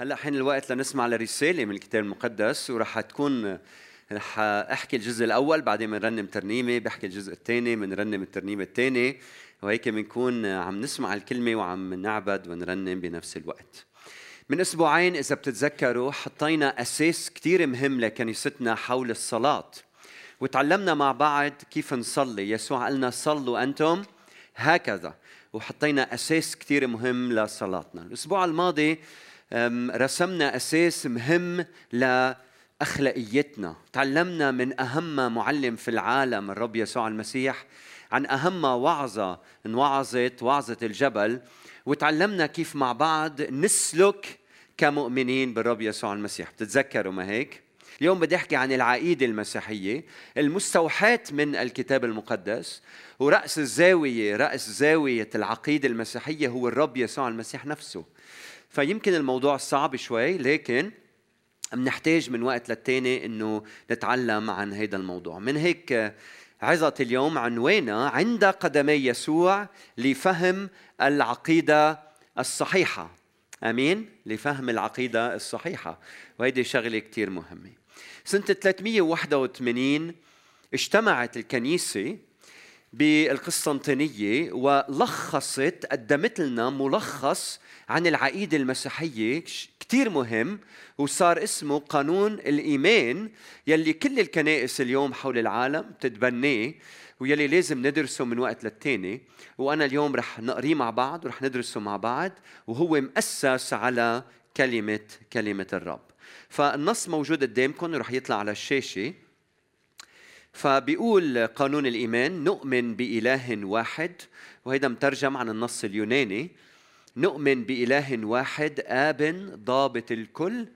هلا حين الوقت لنسمع لرسالة من الكتاب المقدس وراح تكون رح أحكي الجزء الأول بعدين بنرنم ترنيمة بحكي الجزء الثاني بنرنم الترنيمة الثانية وهيك بنكون عم نسمع الكلمة وعم نعبد ونرنم بنفس الوقت. من أسبوعين إذا بتتذكروا حطينا أساس كثير مهم لكنيستنا حول الصلاة. وتعلمنا مع بعض كيف نصلي. يسوع قالنا صلوا أنتم هكذا. وحطينا أساس كثير مهم لصلاتنا. الأسبوع الماضي رسمنا أساس مهم لأخلاقيتنا. تعلمنا من أهم معلم في العالم الرب يسوع المسيح عن أهم وعظة انوعظت وعظة الجبل وتعلمنا كيف مع بعض نسلك كمؤمنين بالرب يسوع المسيح. بتتذكروا ما هيك؟ اليوم بدي أحكي عن العقيدة المسيحية المستوحاة من الكتاب المقدس ورأس الزاوية رأس زاوية العقيدة المسيحية هو الرب يسوع المسيح نفسه. فيمكن الموضوع صعب شوي لكن بنحتاج من وقت للتاني إنه نتعلم عن هذا الموضوع. من هيك عظة اليوم عنوانها عند قدمي يسوع لفهم العقيدة الصحيحة. آمين؟ لفهم العقيدة الصحيحة. وهيدي شغلة كتير مهمة. سنة 381 اجتمعت الكنيسة بالقسطنطينية ولخصت قدمت لنا ملخص عن العقيدة المسيحية كتير مهم وصار اسمه قانون الإيمان يلي كل الكنائس اليوم حول العالم بتتبناه ويلي لازم ندرسه من وقت للتاني. وأنا اليوم رح نقريه مع بعض ورح ندرسه مع بعض وهو مؤسس على كلمة كلمة الرب. فالنص موجود قدامكم ورح يطلع على الشاشة. فبيقول قانون الإيمان نؤمن بإله واحد وهذا مترجم عن النص اليوناني نؤمن بإله واحد آب ضابط الكل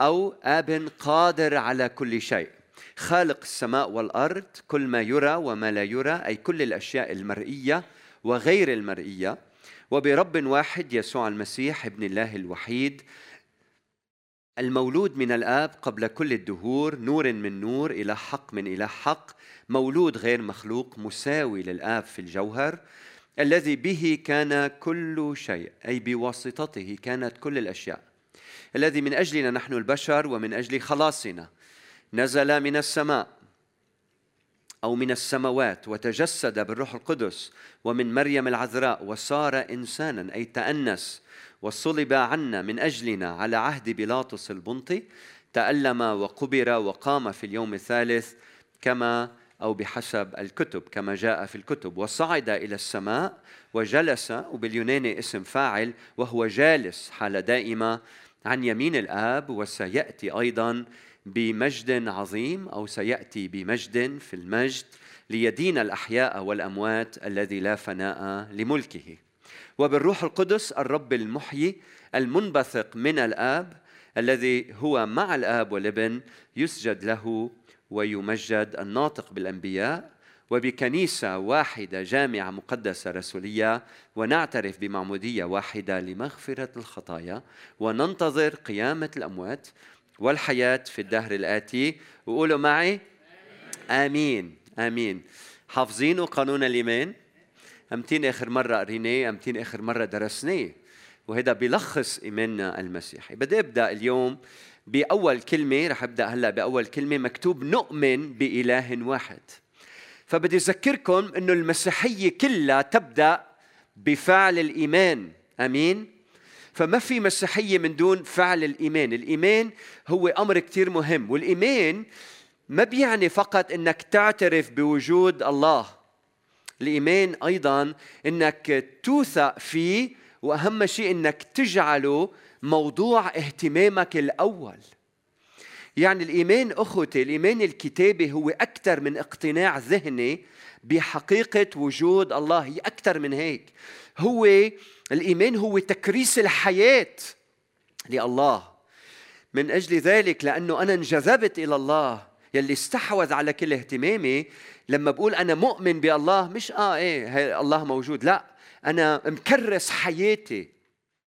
أو آب قادر على كل شيء. خالق السماء والأرض كل ما يرى وما لا يرى أي كل الأشياء المرئية وغير المرئية. وبرب واحد يسوع المسيح ابن الله الوحيد المولود من الآب قبل كل الدهور نور من نور إلى حق من إلى حق. مولود غير مخلوق مساوي للآب في الجوهر. الذي به كان كل شيء أي بواسطته كانت كل الأشياء. الذي من أجلنا نحن البشر ومن أجل خلاصنا. نزل من السماء أو من السماوات وتجسد بالروح القدس. ومن مريم العذراء وصار إنسانا أي تأنس. وصلب عنا من أجلنا على عهد بيلاطس البنطي تألم وقبر وقام في اليوم الثالث كما أو بحسب الكتب كما جاء في الكتب. وصعد إلى السماء وجلس وباليوناني اسم فاعل وهو جالس حال دائمة عن يمين الآب. وسيأتي أيضا بمجد عظيم أو سيأتي بمجد في المجد ليدين الأحياء والأموات الذي لا فناء لملكه. وبالروح القدس الرب المحيي المنبثق من الآب الذي هو مع الآب والابن يسجد له ويمجد الناطق بالأنبياء. وبكنيسة واحدة جامعة مقدسة رسولية ونعترف بمعمودية واحدة لمغفرة الخطايا وننتظر قيامة الأموات والحياة في الدهر الآتي. وقولوا معي آمين آمين. حافظينه قانون الإيمان؟ أمتين آخر مرة قريناه أمتين آخر مرة درسناه. وهذا بيلخص ايماننا المسيحي بدي أبدأ اليوم بأول كلمة رح أبدأ هلأ بأول كلمة مكتوب نؤمن بإله واحد. فبدي أذكركم إنه المسيحية كلها تبدأ بفعل الإيمان. آمين؟ فما في مسيحية من دون فعل الإيمان. الإيمان هو أمر كثير مهم والإيمان ما بيعني فقط إنك تعترف بوجود الله. الايمان أيضا إنك توثق فيه وأهم شيء إنك تجعله موضوع اهتمامك الأول. يعني الإيمان أخوتي الإيمان الكتابي هو أكثر من اقتناع ذهني بحقيقة وجود الله هي أكثر من هيك. هو الإيمان هو تكريس الحياة لله. من أجل ذلك لأنه أنا انجذبت إلى الله يلي استحوذ على كل اهتمامي. لما بقول أنا مؤمن بالله مش آه إيه الله موجود. لا أنا مكرس حياتي.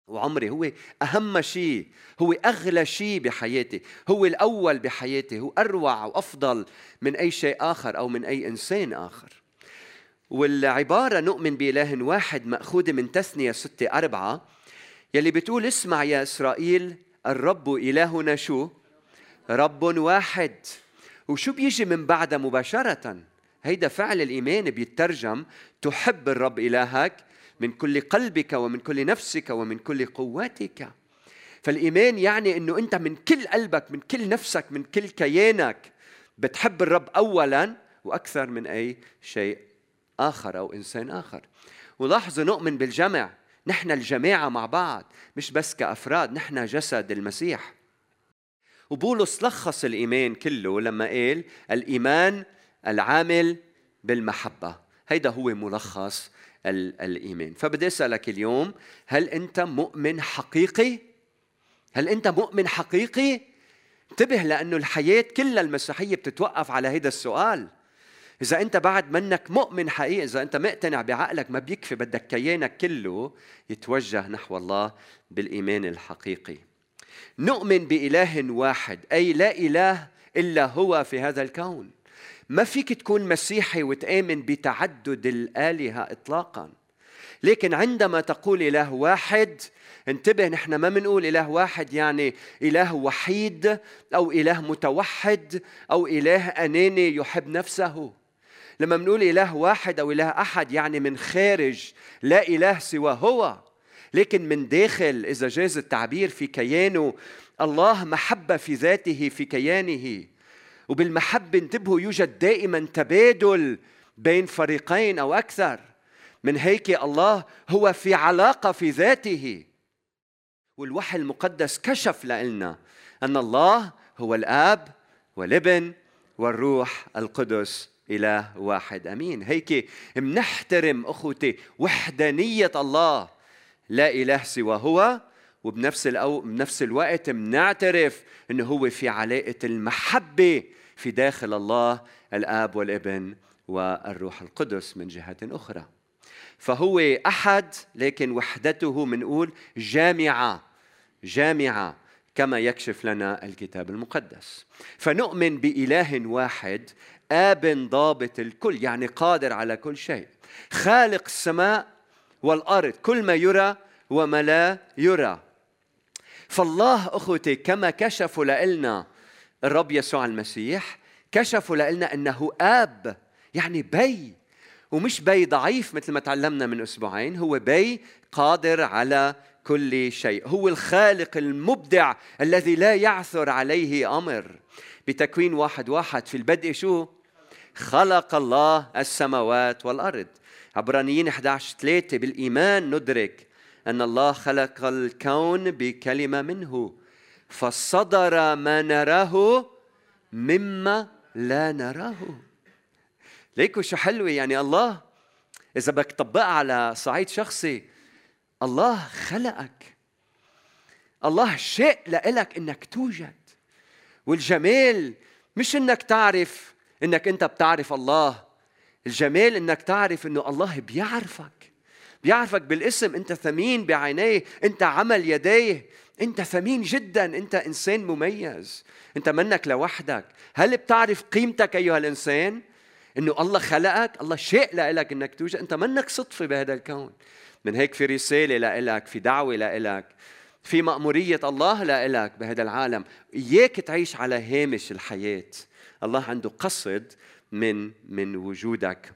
وعمري هو أهم شيء هو أغلى شيء بحياتي. هو الأول بحياتي هو أروع وأفضل من أي شيء آخر أو من أي إنسان آخر. والعبارة نؤمن بإله واحد مأخوذة من تثنية ستة أربعة يلي بتقول اسمع يا إسرائيل الرب إلهنا شو؟ رب واحد. وشو بيجي من بعدها مباشرة؟ هيدا فعل الإيمان بيترجم تحب الرب إلهك من كل قلبك ومن كل نفسك ومن كل قوتك فالإيمان يعني أنه أنت من كل قلبك من كل نفسك من كل كيانك بتحب الرب أولا وأكثر من أي شيء آخر أو إنسان آخر. ولاحظوا نؤمن بالجمع. نحن الجماعة مع بعض مش بس كأفراد نحن جسد المسيح. وبولس لخص الإيمان كله لما قال الإيمان العامل بالمحبة هيدا هو ملخص الإيمان فبدي أسألك اليوم هل أنت مؤمن حقيقي؟ هل أنت مؤمن حقيقي؟ انتبه لأنه الحياة كلها المسيحية بتتوقف على هذا السؤال إذا أنت بعد منك مؤمن حقيقي إذا أنت مقتنع بعقلك ما بيكفي بدك كيانك كله يتوجه نحو الله بالإيمان الحقيقي نؤمن بإله واحد أي لا إله إلا هو في هذا الكون. ما فيك تكون مسيحي وتآمن بتعدد الآلهة إطلاقا. لكن عندما تقول إله واحد انتبه نحن ما بنقول إله واحد يعني إله وحيد أو إله متوحد أو إله أناني يحب نفسه. لما بنقول إله واحد أو إله أحد يعني من خارج لا إله سوى هو. لكن من داخل إذا جاز التعبير في كيانه الله محبة في ذاته في كيانه. وبالمحبة انتبهوا يوجد دائما تبادل بين فريقين أو أكثر. من هيك الله هو في علاقة في ذاته. والوحي المقدس كشف لنا أن الله هو الآب والابن والروح القدس إله واحد. أمين. هيك منحترم أخوتي وحدانية الله لا إله سوى هو وبنفس الأو... بنفس الوقت بنعترف انه هو في علاقة المحبة في داخل الله الآب والابن والروح القدس من جهة أخرى. فهو أحد لكن وحدته منقول جامعة جامعة كما يكشف لنا الكتاب المقدس. فنؤمن بإله واحد آب ضابط الكل يعني قادر على كل شيء. خالق السماء والأرض كل ما يرى وما لا يرى. فالله أخوتي كما كشف لنا الرب يسوع المسيح كشف لنا أنه آب يعني بي. ومش بي ضعيف مثل ما تعلمنا من أسبوعين هو بي قادر على كل شيء. هو الخالق المبدع الذي لا يعسر عليه أمر. بتكوين واحد واحد في البدء شو؟ خلق الله السماوات والأرض. عبرانيين 11 3 بالإيمان ندرك أن الله خلق الكون بكلمة منه فصدر ما نراه مما لا نراه. ليكو شو حلوة يعني الله؟ إذا بدك تطبقها على صعيد شخصي الله خلقك. الله شاء لك إنك توجد. والجمال مش إنك تعرف إنك أنت بتعرف الله. الجمال إنك تعرف إنه الله بيعرفك. بيعرفك بالاسم أنت ثمين بعينيه أنت عمل يديه. أنت ثمين جدا أنت إنسان مميز. أنت منك لوحدك. هل بتعرف قيمتك أيها الإنسان؟ إنه الله خلقك الله شاء لك إنك توجد. أنت منك صدفة بهذا الكون. من هيك في رسالة لك في دعوة لك في مأمورية الله لك بهذا العالم. إياك تعيش على هامش الحياة. الله عنده قصد من من وجودك.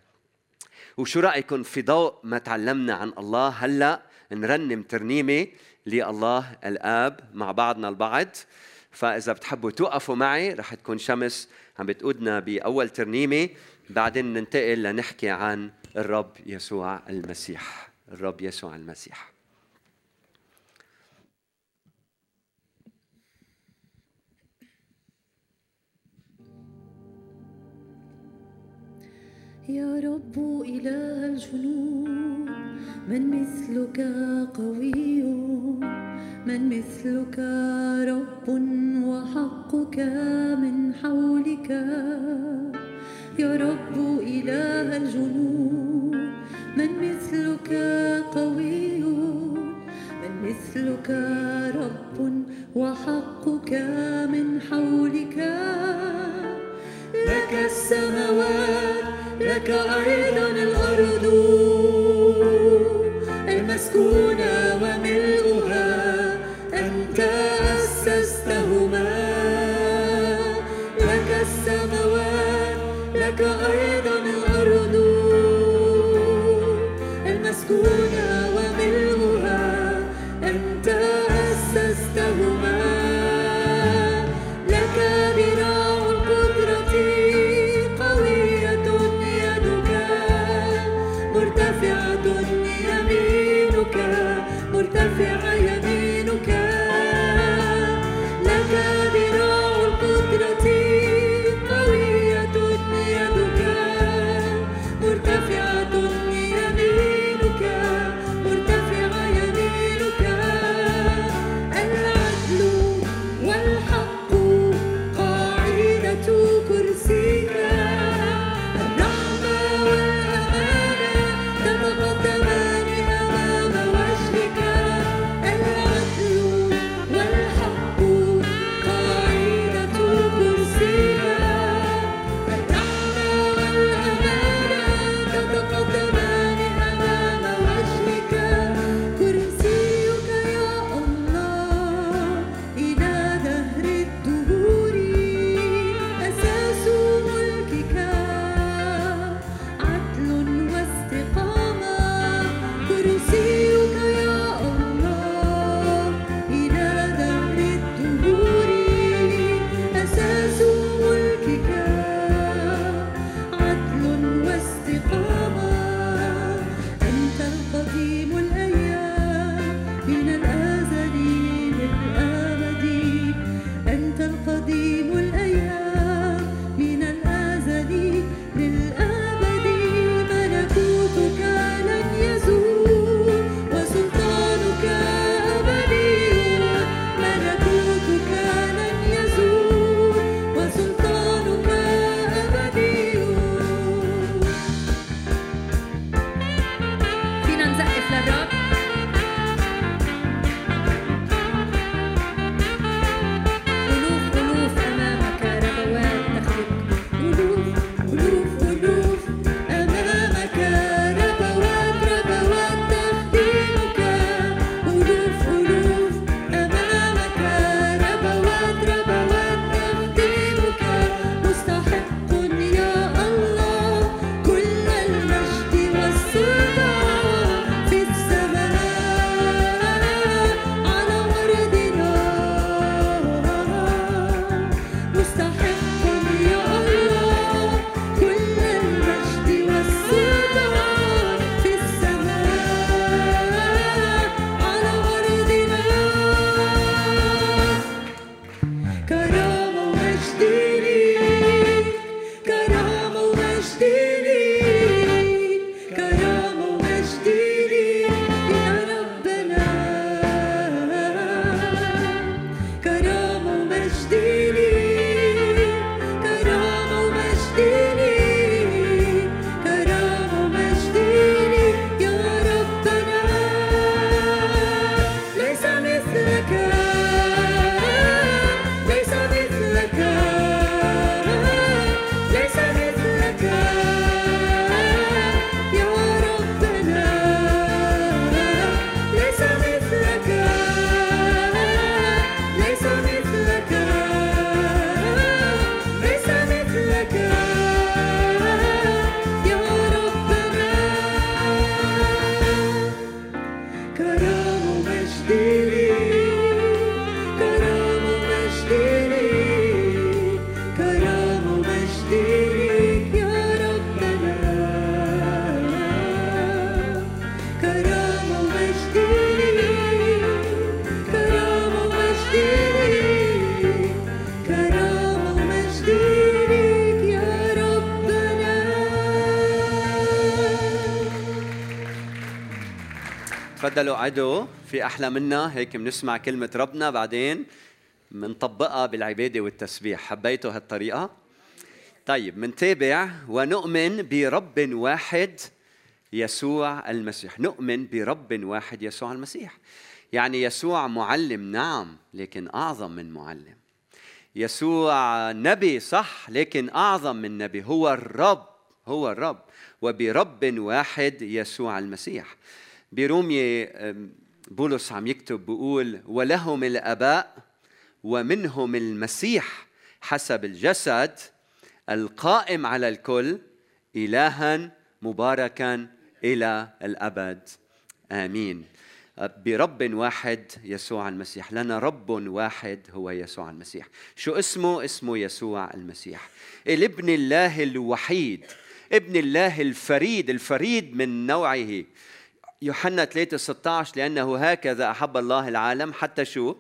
وشو رايكم في ضوء ما تعلمنا عن الله؟ هلأ نرنم ترنيمة لله الآب مع بعضنا البعض. فإذا بتحبوا توقفوا معي رح تكون شمس عم بتقودنا بأول ترنيمة. بعدين ننتقل لنحكي عن الرب يسوع المسيح. الرب يسوع المسيح. يا رب إله الجنود من مثلك قوي من مثلك رب وحقك من حولك. يا رب إله الجنود من مثلك قوي من مثلك رب وحقك من حولك. لك السماوات لك أيضا الأرض. المسكونة وملؤها عدو في أحلى منا. هيك بنسمع كلمة ربنا بعدين بنطبقها بالعبادة والتسبيح. حبيتوا هالطريقة؟ طيب منتابع ونؤمن برب واحد يسوع المسيح. نؤمن برب واحد يسوع المسيح. يعني يسوع معلم نعم لكن أعظم من معلم. يسوع نبي صح لكن أعظم من نبي. هو الرب هو الرب. وبرب واحد يسوع المسيح. برومية بولس عم يكتب بيقول ولهم الآباء ومنهم المسيح حسب الجسد القائم على الكل الها مباركا إلى الأبد. آمين. برب واحد يسوع المسيح لنا رب واحد هو يسوع المسيح. شو اسمه؟ اسمه يسوع المسيح. الابن الله الوحيد ابن الله الفريد الفريد من نوعه. يوحنا 3 16 لأنه هكذا أحب الله العالم حتى شو؟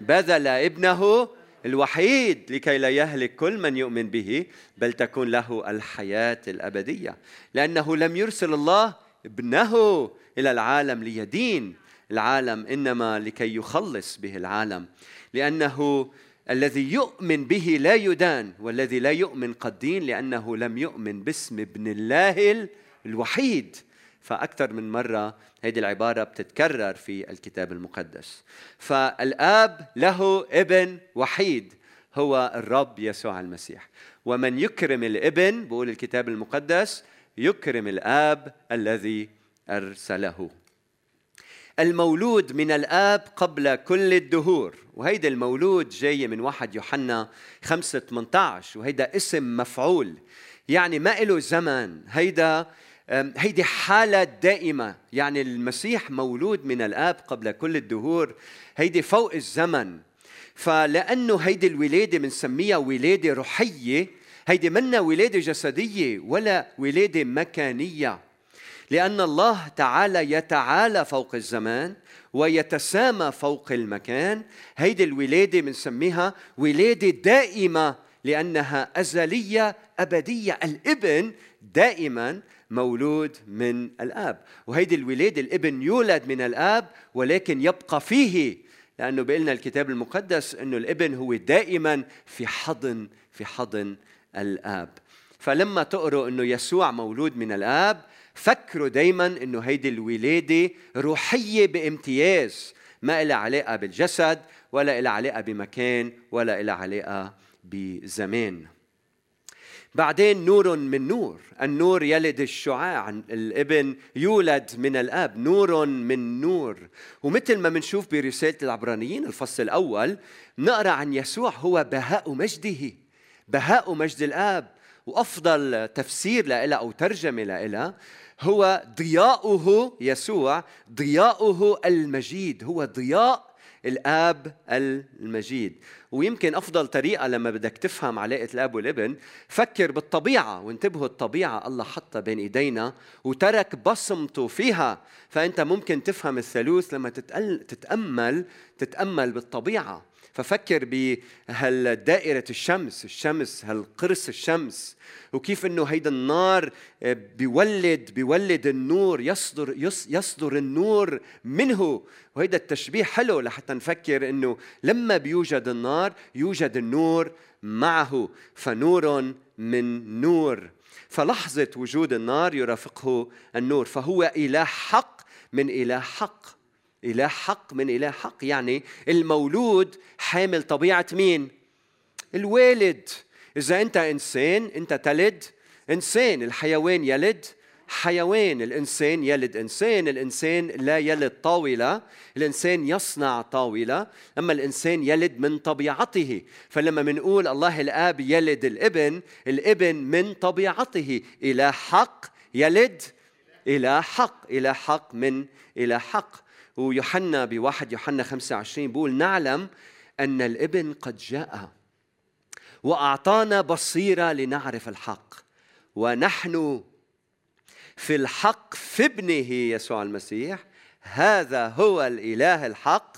بذل ابنه الوحيد لكي لا يهلك كل من يؤمن به بل تكون له الحياة الأبدية. لأنه لم يرسل الله ابنه إلى العالم ليدين العالم إنما لكي يخلص به العالم. لأنه الذي يؤمن به لا يدان والذي لا يؤمن قد دين لأنه لم يؤمن باسم ابن الله الوحيد. فأكثر من مرة هذه العبارة بتتكرر في الكتاب المقدس. فالآب له ابن وحيد هو الرب يسوع المسيح. ومن يكرم الابن بقول الكتاب المقدس يكرم الآب الذي أرسله. المولود من الآب قبل كل الدهور. وهيدا المولود جاي من واحد يوحنا 5 18 وهيدا اسم مفعول. يعني ما له زمن هيدا هيدي حالة دائمة. يعني المسيح مولود من الآب قبل كل الدهور. هيدي فوق الزمن. فلأنه هيدي الولادة بنسميها ولادة روحية هيدي منا ولادة جسدية ولا ولادة مكانية. لأن الله تعالى يتعالى فوق الزمان ويتسامى فوق المكان. هيدي الولادة بنسميها ولادة دائمة لأنها أزلية أبدية. الإبن دائما مولود من الآب. وهيدي الولادة الابن يولد من الآب ولكن يبقى فيه لأنه بيقلنا الكتاب المقدس أنه الابن هو دائما في حضن في حضن الآب. فلما تقروا أنه يسوع مولود من الآب فكروا دايما إنه هيدي الولاده روحية بامتياز. ما لها علاقة بالجسد ولا لها علاقة بمكان ولا لها علاقة بزمان. بعدين نور من نور. النور يلد الشعاع. الابن يولد من الاب. نور من نور. ومثل ما بنشوف برسالة العبرانيين الفصل الأول نقرأ عن يسوع هو بهاء مجده. بهاء مجد الآب. وأفضل تفسير لها أو ترجمة لها هو ضياؤه يسوع ضياؤه المجيد. هو ضياء الآب المجيد. ويمكن أفضل طريقة لما بدك تفهم علاقة الآب والابن فكر بالطبيعة وانتبهوا الطبيعة الله حطها بين إيدينا وترك بصمته فيها. فأنت ممكن تفهم الثالوث لما تتأمل تتأمل بالطبيعة. ففكر بهالدائرة الشمس الشمس هالقرص الشمس وكيف إنه هيدا النار آه، بيولد بيولد النور يصدر يصدر النور منه. وهيدا التشبيه حلو لحتى نفكر إنه لما بيوجد النار يوجد النور معه فنور من نور. فلحظة وجود النار يرافقه النور فهو إله حق من إله حق. إله حق من إله حق يعني المولود حامل طبيعة مين؟ الوالد. إذا أنت إنسان أنت تلد إنسان الحيوان يلد حيوان الإنسان يلد إنسان الإنسان لا يلد طاولة الإنسان يصنع طاولة أما الإنسان يلد من طبيعته. فلما منقول الله الآب يلد الإبن الإبن من طبيعته. إلى حق يلد إلى حق إلى حق من إلى حق. ويوحنا بواحد يوحنا 25 بيقول نعلم أن الإبن قد جاء وأعطانا بصيرة لنعرف الحق. ونحن في الحق في ابنه يسوع المسيح. هذا هو الإله الحق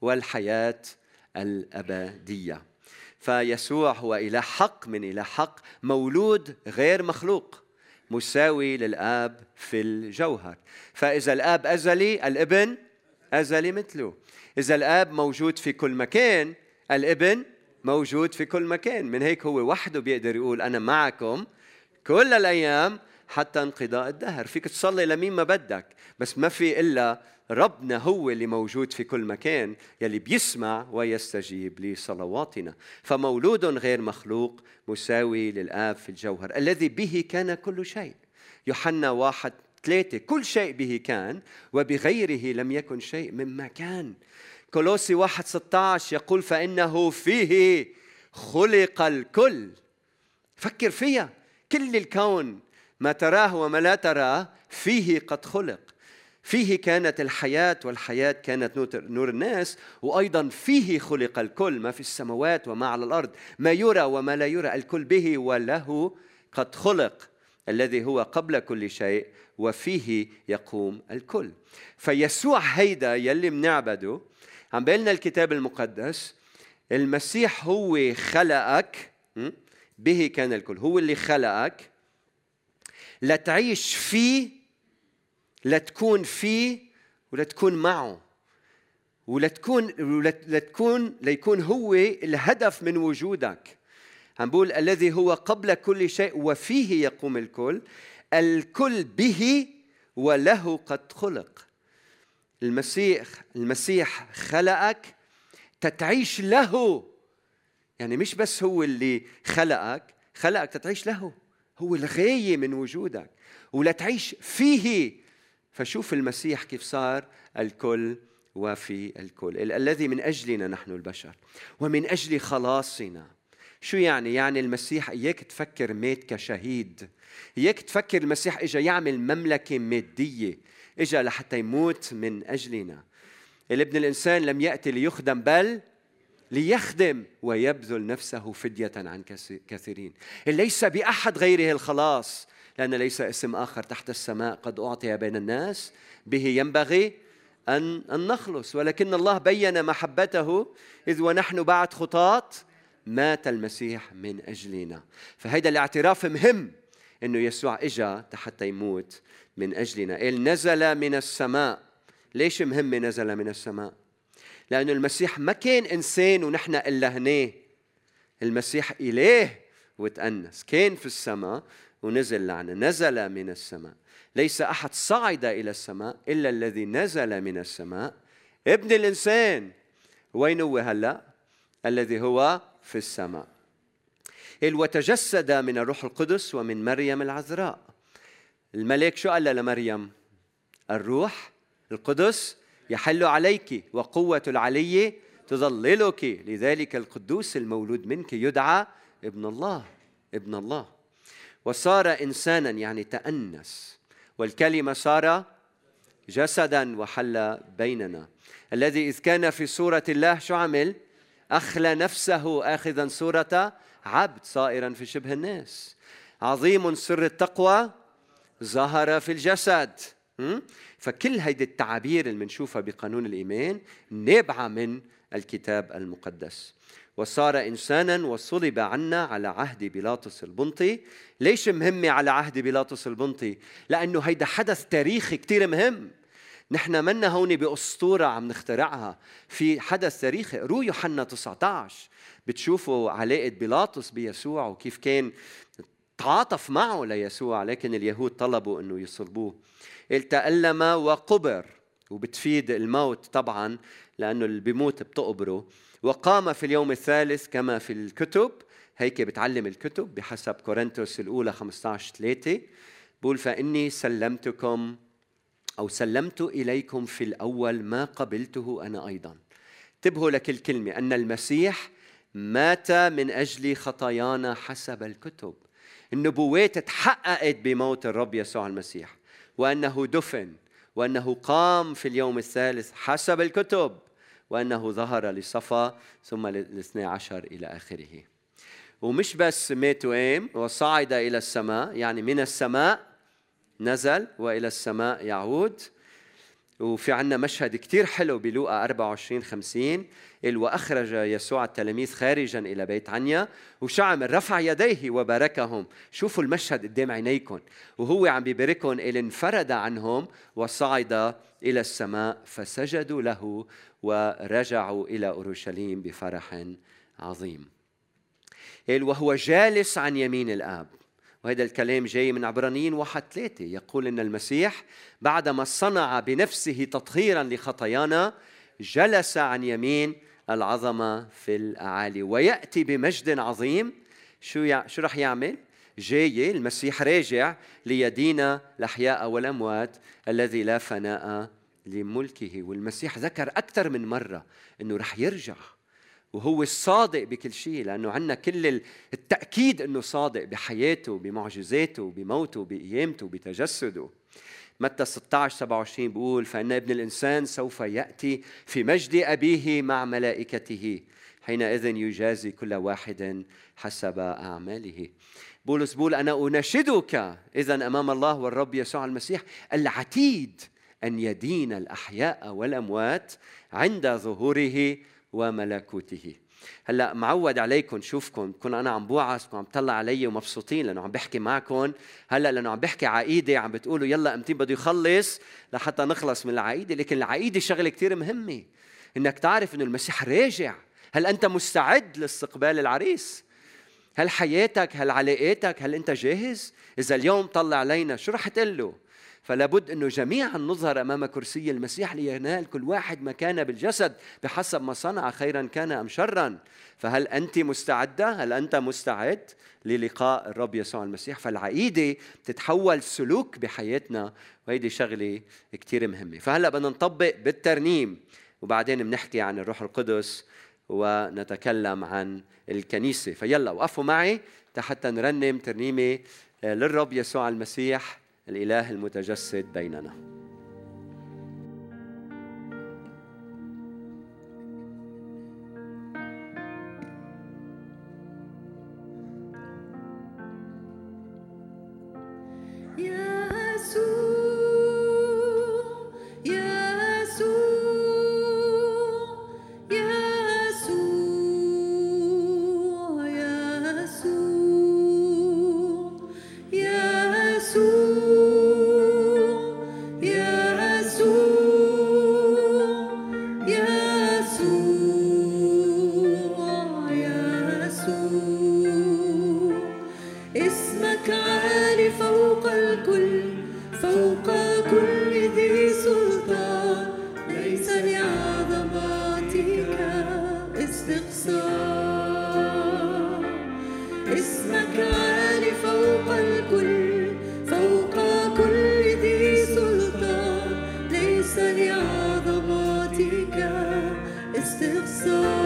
والحياة الأبدية. فيسوع هو إله حق من إله حق مولود غير مخلوق مساوي للآب في الجوهر. فإذا الآب أزلي الإبن أزلي مثله. إذا الآب موجود في كل مكان الابن موجود في كل مكان. من هيك هو وحده بيقدر يقول أنا معكم كل الأيام حتى انقضاء الدهر. فيك تصلي لمين ما بدك بس ما في إلا ربنا هو اللي موجود في كل مكان يلي بيسمع ويستجيب لصلواتنا فمولود غير مخلوق مساوي للآب في الجوهر الذي به كان كل شيء. يوحنا واحد ثلاثة كل شيء به كان وبغيره لم يكن شيء مما كان كولوسي 1 16 يقول فإنه فيه خلق الكل. فكر فيها. كل الكون ما تراه وما لا تراه فيه قد خلق. فيه كانت الحياة والحياة كانت نور الناس وأيضا فيه خلق الكل ما في السماوات وما على الأرض. ما يرى وما لا يرى الكل به وله قد خلق الذي هو قبل كل شيء وفيه يقوم الكل. فيسوع هيدا يلي منعبده عم بيقلنا الكتاب المقدس المسيح هو خلقك? به كان الكل. هو اللي خلقك لتعيش فيه لتكون فيه ولتكون معه ولتكون ولت- لتكون ليكون هو الهدف من وجودك. عم بقول الذي هو قبل كل شيء وفيه يقوم الكل. الكل به وله قد خلق. المسيح المسيح خلقك تتعيش له. يعني مش بس هو اللي خلقك خلقك تتعيش له. هو الغاية من وجودك ولتعيش فيه. فشوف المسيح كيف صار الكل وفي الكل. ال- الذي من أجلنا نحن البشر ومن أجل خلاصنا. شو يعني؟ يعني المسيح إياك تفكر مات كشهيد. إياك تفكر المسيح إجا يعمل مملكة مادية إجا لحتى يموت من أجلنا. الابن الإنسان لم يأتي ليخدم بل ليخدم ويبذل نفسه فدية عن كثي- كثيرين. ليس بأحد غيره الخلاص لأن ليس اسم آخر تحت السماء قد أعطي بين الناس. به ينبغي أن أن نخلص. ولكن الله بين محبته إذ ونحن بعد خطاة مات المسيح من أجلنا. فهيدا الاعتراف مهم أنه يسوع إجا حتى يموت من أجلنا. قال نزل من السماء. ليش مهم نزل من السماء؟ لأنه المسيح ما كان إنسان ونحن إلهناه المسيح إله وتأنس. كان في السماء ونزل لعنا. نزل من السماء. ليس أحد صعد إلى السماء إلا الذي نزل من السماء. ابن الإنسان. وين هو هلأ؟ الذي هو في السماء. قال وتجسد من الروح القدس ومن مريم العذراء. الملاك شو قال لمريم? الروح القدس يحل عليك وقوة العلي تظللك. لذلك القدوس المولود منك يدعى ابن الله ابن الله. وصار إنسانا يعني تأنس. والكلمة صار جسدا وحل بيننا. الذي إذ كان في صورة الله شو عمل؟ أخلى نفسه آخذا صورة عبد صائرا في شبه الناس عظيم سر التقوى ظهر في الجسد? فكل هيدي التعابير اللي بنشوفها بقانون الإيمان نابعة من الكتاب المقدس وصار إنسانا وصلب عنا على عهد بيلاطس البنطي ليش مهمة على عهد بيلاطس البنطي؟ لأنه هيدا حدث تاريخي كتير مهم نحن منا هون بأسطورة عم نخترعها. في حدث تاريخي رو يوحنا 19 بتشوفوا علاقة بيلاطس بيسوع وكيف كان تعاطف معه ليسوع لكن اليهود طلبوا إنه يصلبوه. تألم وقبر. وبتفيد الموت طبعا لأنه اللي بيموت بتقبره. وقام في اليوم الثالث كما في الكتب. هيك بتعلم الكتب بحسب كورنثوس الأولى 15 3 بقول فإني سلمتكم أو سلمت إليكم في الأول ما قبلته أنا أيضا. انتبهوا لكل كلمه أن المسيح مات من أجل خطايانا حسب الكتب. النبوات تحققت بموت الرب يسوع المسيح وأنه دفن وأنه قام في اليوم الثالث حسب الكتب وأنه ظهر لصفا ثم الاثني عشر إلى آخره. ومش بس مات وقام وصعد إلى السماء يعني من السماء نزل وإلى السماء يعود. وفي عنا مشهد كتير حلو بلوقا 24 50 قال وأخرج يسوع التلاميذ خارجا إلى بيت عنيا وشو عمل رفع يديه وباركهم. شوفوا المشهد قدام عينيكم وهو عم بيباركهم قال انفرد عنهم وصعد إلى السماء فسجدوا له ورجعوا إلى أورشليم بفرح عظيم. قال وهو جالس عن يمين الآب. وهذا الكلام جاي من عبرانيين واحد ثلاثة. يقول إن المسيح بعدما صنع بنفسه تطهيرا لخطايانا جلس عن يمين العظمة في الأعالي. ويأتي بمجد عظيم. شو يع... شو رح يعمل؟ جاي المسيح راجع ليدين الأحياء والأموات الذي لا فناء لملكه. والمسيح ذكر أكثر من مرة أنه رح يرجع. وهو الصادق بكل شيء لأنه عندنا كل التأكيد أنه صادق بحياته بمعجزاته بموته بقيامته بتجسده. متى 16 27 بيقول فإن ابن الإنسان سوف يأتي في مجد أبيه مع ملائكته حينئذ يجازي كل واحد حسب أعماله. بولس بيقول أنا أناشدك إذا أمام الله والرب يسوع المسيح العتيد أن يدين الأحياء والأموات عند ظهوره وملكوته. هلأ معود عليكم شوفكم كون أنا عم بوعظ عم طلع علي ومبسوطين لأنه عم بحكي معكم. هلأ لأنه عم بحكي عقيدة عم بتقولوا يلا إمتى بده يخلص لحتى نخلص من العقيدة. لكن العقيدة شغلة كثير مهمة إنك تعرف إنه المسيح راجع. هل أنت مستعد لاستقبال العريس؟ هل حياتك هل علاقاتك هل أنت جاهز؟ إذا اليوم طلع علينا شو رح تقول له؟ فلا بد أنه جميعا نظهر أمام كرسي المسيح لينال كل واحد مكانه بالجسد بحسب ما صنع خيرا كان أم شرا. فهل أنت مستعدة؟ هل أنت مستعد للقاء الرب يسوع المسيح؟ فالعقيدة تتحول سلوك بحياتنا وهيدي شغلة كثير مهمة. فهلأ بدنا نطبق بالترنيم وبعدين بنحكي عن الروح القدس ونتكلم عن الكنيسة. فيلا وقفوا معي حتى نرنم ترنيمة للرب يسوع المسيح. الإله المتجسد بيننا. of soul.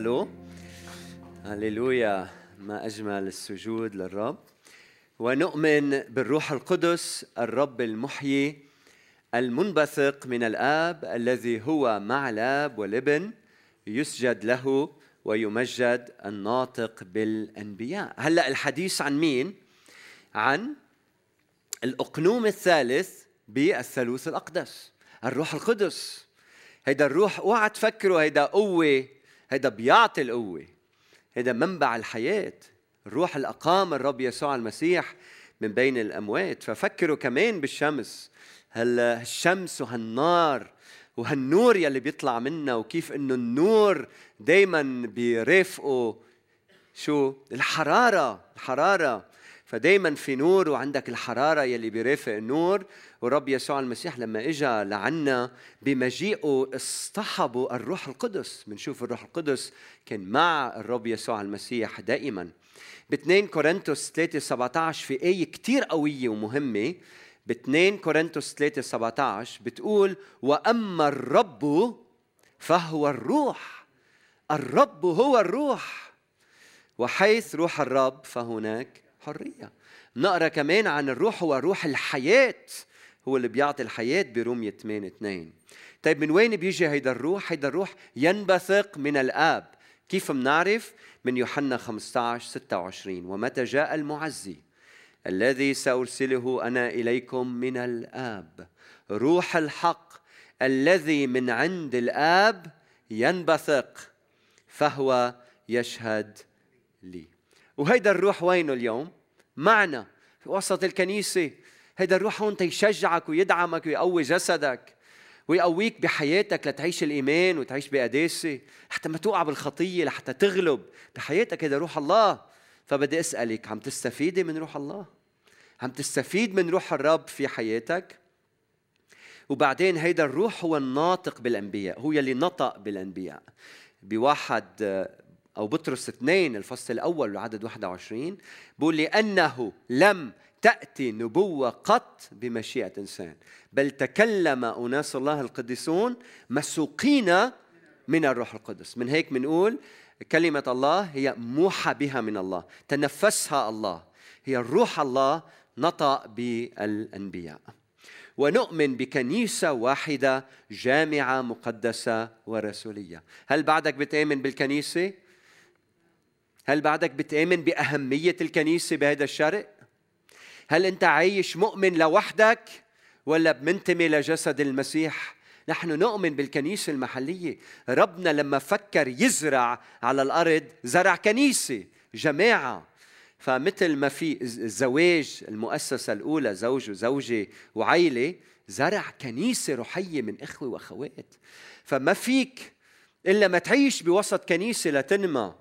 تفضلوا. هللويا ما أجمل السجود للرب. ونؤمن بالروح القدس الرب المحيي المنبثق من الآب الذي هو مع الآب والابن يسجد له ويمجد الناطق بالأنبياء. هلأ الحديث عن مين؟ عن الأقنوم الثالث بالثالوث الأقدس الروح القدس. هيدا الروح اوعى تفكروا هيدا قوة هيدا بيعطي القوة. هيدا منبع الحياة. الروح اللي اقام الرب يسوع المسيح من بين الأموات. ففكروا كمان بالشمس. هالشمس وهالنار وهالنور يلي بيطلع منا وكيف إنه النور دائما بيرافقه شو؟ الحرارة. الحرارة فدايما في نور وعندك الحرارة يلي بيرافق النور. ورب يسوع المسيح لما اجى لعنا بمجيئه اصطحبوا الروح القدس. بنشوف الروح القدس كان مع الرب يسوع المسيح دائما. ب 2 كورنثوس 3 17 في آية كتير قوية ومهمة. ب 2 كورنثوس 3 17 بتقول وأما الرب فهو الروح. الرب هو الروح. وحيث روح الرب فهناك حرية. نقرأ كمان عن الروح هو روح الحياة. هو اللي بيعطي الحياة برومية 8 2 طيب من وين بيجي هيدا الروح؟ هيدا الروح ينبثق من الآب. كيف منعرف؟ من يوحنا 15 26 ومتى جاء المعزي؟ الذي سأرسله أنا إليكم من الآب. روح الحق الذي من عند الآب ينبثق. فهو يشهد لي. وهيدا الروح وينه اليوم؟ معنا في وسط الكنيسة. هيدا الروح هون تيشجعك ويدعمك ويقوي جسدك ويقويك بحياتك لتعيش الإيمان وتعيش بقداسة حتى ما توقع بالخطية لحتى تغلب بحياتك. هيدا روح الله. فبدي أسألك عم تستفيدي من روح الله؟ عم تستفيد من روح الرب في حياتك؟ وبعدين هيدا الروح هو الناطق بالأنبياء هو يلي نطق بالأنبياء. بواحد أو بطرس اثنين الفصل الأول العدد 21 بقول لأنه لم تأتي نبوة قط بمشيئة إنسان بل تكلم أناس الله القديسون مسوقين من الروح القدس. من هيك بنقول كلمة الله هي موحى بها من الله تنفسها الله هي الروح الله نطق بالأنبياء. ونؤمن بكنيسة واحدة جامعة مقدسة ورسولية. هل بعدك بتآمن بالكنيسة؟ هل بعدك بتآمن بأهمية الكنيسة بهذا الشرق؟ هل أنت عايش مؤمن لوحدك ولا بمنتمي لجسد المسيح؟ نحن نؤمن بالكنيسة المحلية ربنا لما فكر يزرع على الأرض زرع كنيسة جماعة فمثل ما في الزواج المؤسسة الأولى زوج وزوجة وعيلة زرع كنيسة روحية من إخوة وأخوات فما فيك إلا ما تعيش بوسط كنيسة لتنمى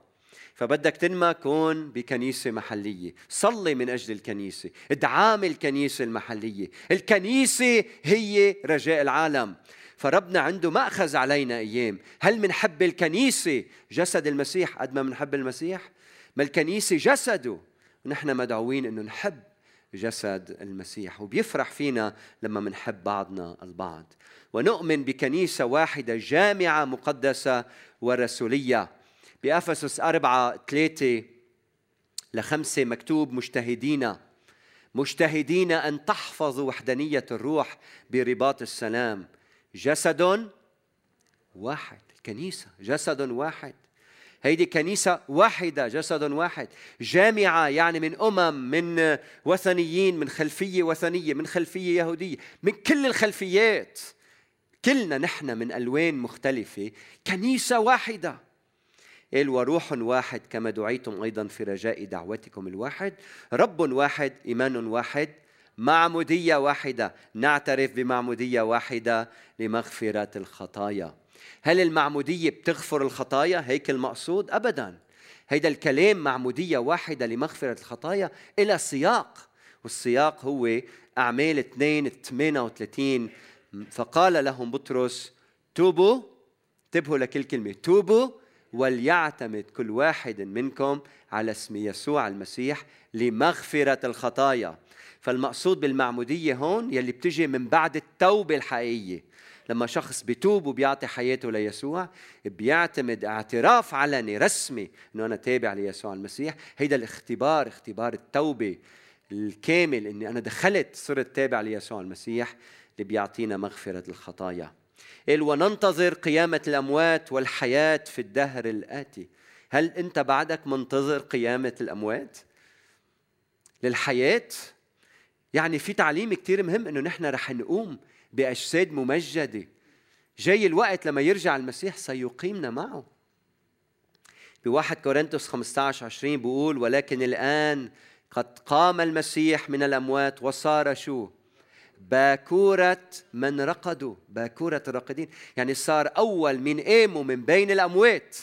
فبدك تنمى كون بكنيسة محلية. صلي من أجل الكنيسة. ادعام الكنيسة المحلية. الكنيسة هي رجاء العالم. فربنا عنده مأخذ علينا أيام. هل منحب الكنيسة جسد المسيح قد ما منحب المسيح؟ ما الكنيسة جسده؟ ونحن مدعوين أنه نحب جسد المسيح. وبيفرح فينا لما منحب بعضنا البعض. ونؤمن بكنيسة واحدة جامعة مقدسة ورسولية. بأفسس أربعة ثلاثة لخمسة مكتوب مجتهدين. مجتهدين أن تحفظوا وحدانية الروح برباط السلام. جسد واحد. الكنيسة جسد واحد. هيدي كنيسة واحدة. جسد واحد. جامعة يعني من أمم من وثنيين من خلفية وثنية من خلفية يهودية من كل الخلفيات. كلنا نحن من ألوان مختلفة. كنيسة واحدة. قال وروح واحد كما دعيتم أيضا في رجاء دعوتكم الواحد رب واحد إيمان واحد معمودية واحدة. نعترف بمعمودية واحدة لمغفرة الخطايا. هل المعمودية بتغفر الخطايا؟ هيك المقصود؟ أبدا. هيدا الكلام معمودية واحدة لمغفرة الخطايا إلى سياق والسياق هو أعمال 2 38 فقال لهم بطرس توبوا. انتبهوا لكل كلمة. توبوا. وليعتمد كل واحد منكم على اسم يسوع المسيح لمغفرة الخطايا. فالمقصود بالمعمودية هون يلي بتجي من بعد التوبة الحقيقية. لما شخص بيتوب وبيعطي حياته ليسوع بيعتمد اعتراف علني رسمي إنه أنا تابع ليسوع المسيح. هيدا الاختبار اختبار التوبة الكامل إني أنا دخلت صرت تابع ليسوع المسيح اللي بيعطينا مغفرة الخطايا. قال وننتظر قيامة الأموات والحياة في الدهر الآتي. هل أنت بعدك منتظر قيامة الأموات للحياة؟ يعني في تعليم كتير مهم إنه نحن رح نقوم بأجساد ممجدة. جاي الوقت لما يرجع المسيح سيقيمنا معه. بواحد كورنثوس 15 20 بيقول ولكن الآن قد قام المسيح من الأموات وصار شو؟ باكورة من رقدوا باكورة الراقدين. يعني صار أول من قاموا من بين الأموات.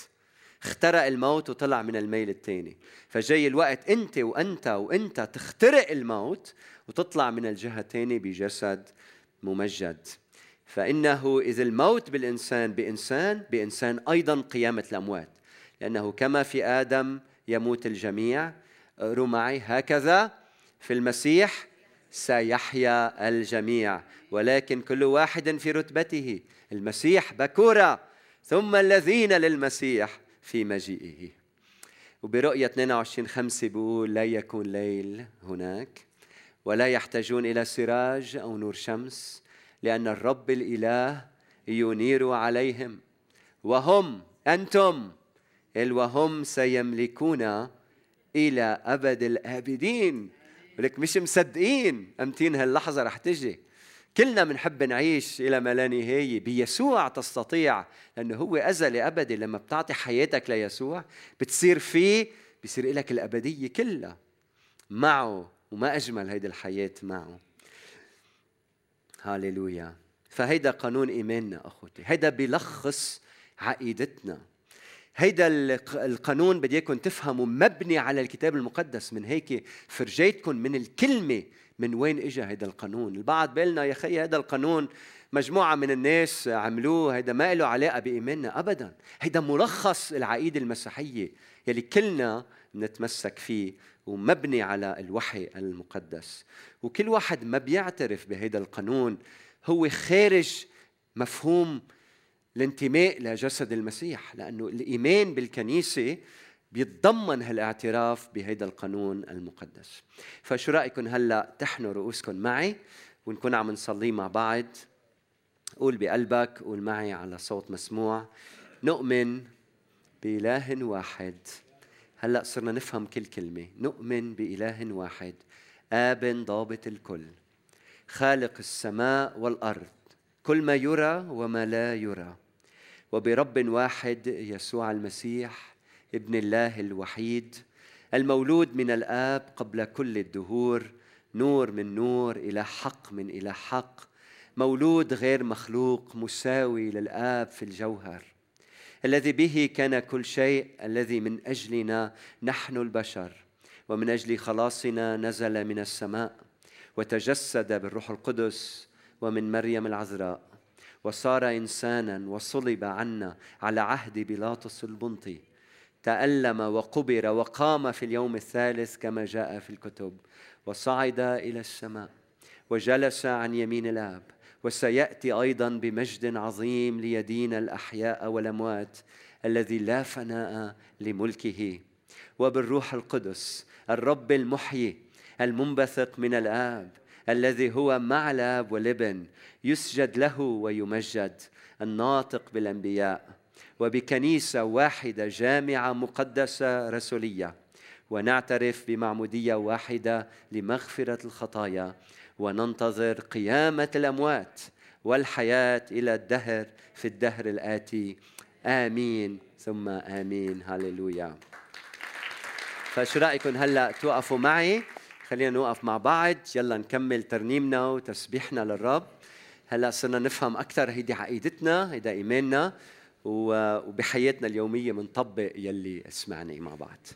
اخترق الموت وطلع من الميل الثاني فجاي الوقت أنت وأنت وأنت تخترق الموت وتطلع من الجهة الثانية بجسد ممجد. فإنه إذا الموت بالإنسان بإنسان بإنسان أيضا قيامة الأموات. لأنه كما في آدم يموت الجميع اقروا معي هكذا في المسيح سيحيا الجميع. ولكن كل واحد في رتبته المسيح بكورة ثم الذين للمسيح في مجيئه. وبرؤية 22 خمسة بيقول لا يكون ليل هناك ولا يحتاجون إلى سراج أو نور شمس لأن الرب الإله ينير عليهم. وهم أنتم وهم سيملكون إلى أبد الآبدين. ولك مش مصدقين. أمتين هاللحظة رح تجي. كلنا بنحب نعيش إلى ما لا نهاية. بيسوع تستطيع لأنه هو أزلي أبدي لما بتعطي حياتك ليسوع. بتصير فيه بصير لك الأبدية كلها. معه وما أجمل هيدي الحياة معه. هاليلويا فهيدا قانون إيماننا أخوتي. هيدا بيلخص عقيدتنا. هيدا القانون بدي إياكم تفهموا مبني على الكتاب المقدس من هيك فرجيتكم من الكلمة من وين اجى هيدا القانون. البعض بيقول يا خي هذا القانون مجموعة من الناس عملوه هيدا ما له علاقة بإيماننا أبدا. هيدا ملخص العقيدة المسيحية يلي كلنا نتمسك فيه ومبني على الوحي المقدس. وكل واحد ما بيعترف بهيدا القانون هو خارج مفهوم الانتماء لجسد المسيح لأنه الإيمان بالكنيسة بيتضمن هالاعتراف بهيدا القانون المقدس. فشو رأيكم هلأ تحنوا رؤوسكم معي؟ ونكون عم نصلي مع بعض. قول بقلبك قول معي على صوت مسموع. نؤمن بإله واحد. هلأ صرنا نفهم كل كلمة. نؤمن بإله واحد آب ضابط الكل خالق السماء والأرض كل ما يرى وما لا يرى. وبرب واحد يسوع المسيح ابن الله الوحيد المولود من الآب قبل كل الدهور نور من نور إلى حق من إلى حق مولود غير مخلوق مساوي للآب في الجوهر الذي به كان كل شيء الذي من أجلنا نحن البشر ومن أجل خلاصنا نزل من السماء وتجسد بالروح القدس ومن مريم العذراء. وصار إنسانا وصلب عنا على عهد بيلاطس البنطي تألم وقبر وقام في اليوم الثالث كما جاء في الكتب. وصعد إلى السماء وجلس عن يمين الآب. وسيأتي أيضا بمجد عظيم ليدين الأحياء والأموات الذي لا فناء لملكه. وبالروح القدس الرب المحيي المنبثق من الآب الذي هو مع الآب والابن يسجد له ويمجد الناطق بالأنبياء وبكنيسة واحدة جامعة مقدسة رسولية. ونعترف بمعمودية واحدة لمغفرة الخطايا. وننتظر قيامة الأموات والحياة إلى الدهر في الدهر الآتي. آمين. ثم آمين. هللويا. فشو رأيكم هلأ توقفوا معي؟ خلينا نوقف مع بعض. يلا نكمل ترنيمنا وتسبيحنا للرب. هلا صرنا نفهم أكثر. هيدي عقيدتنا هيدا إيماننا وبحياتنا اليومية بنطبق يلي سمعناه مع بعض.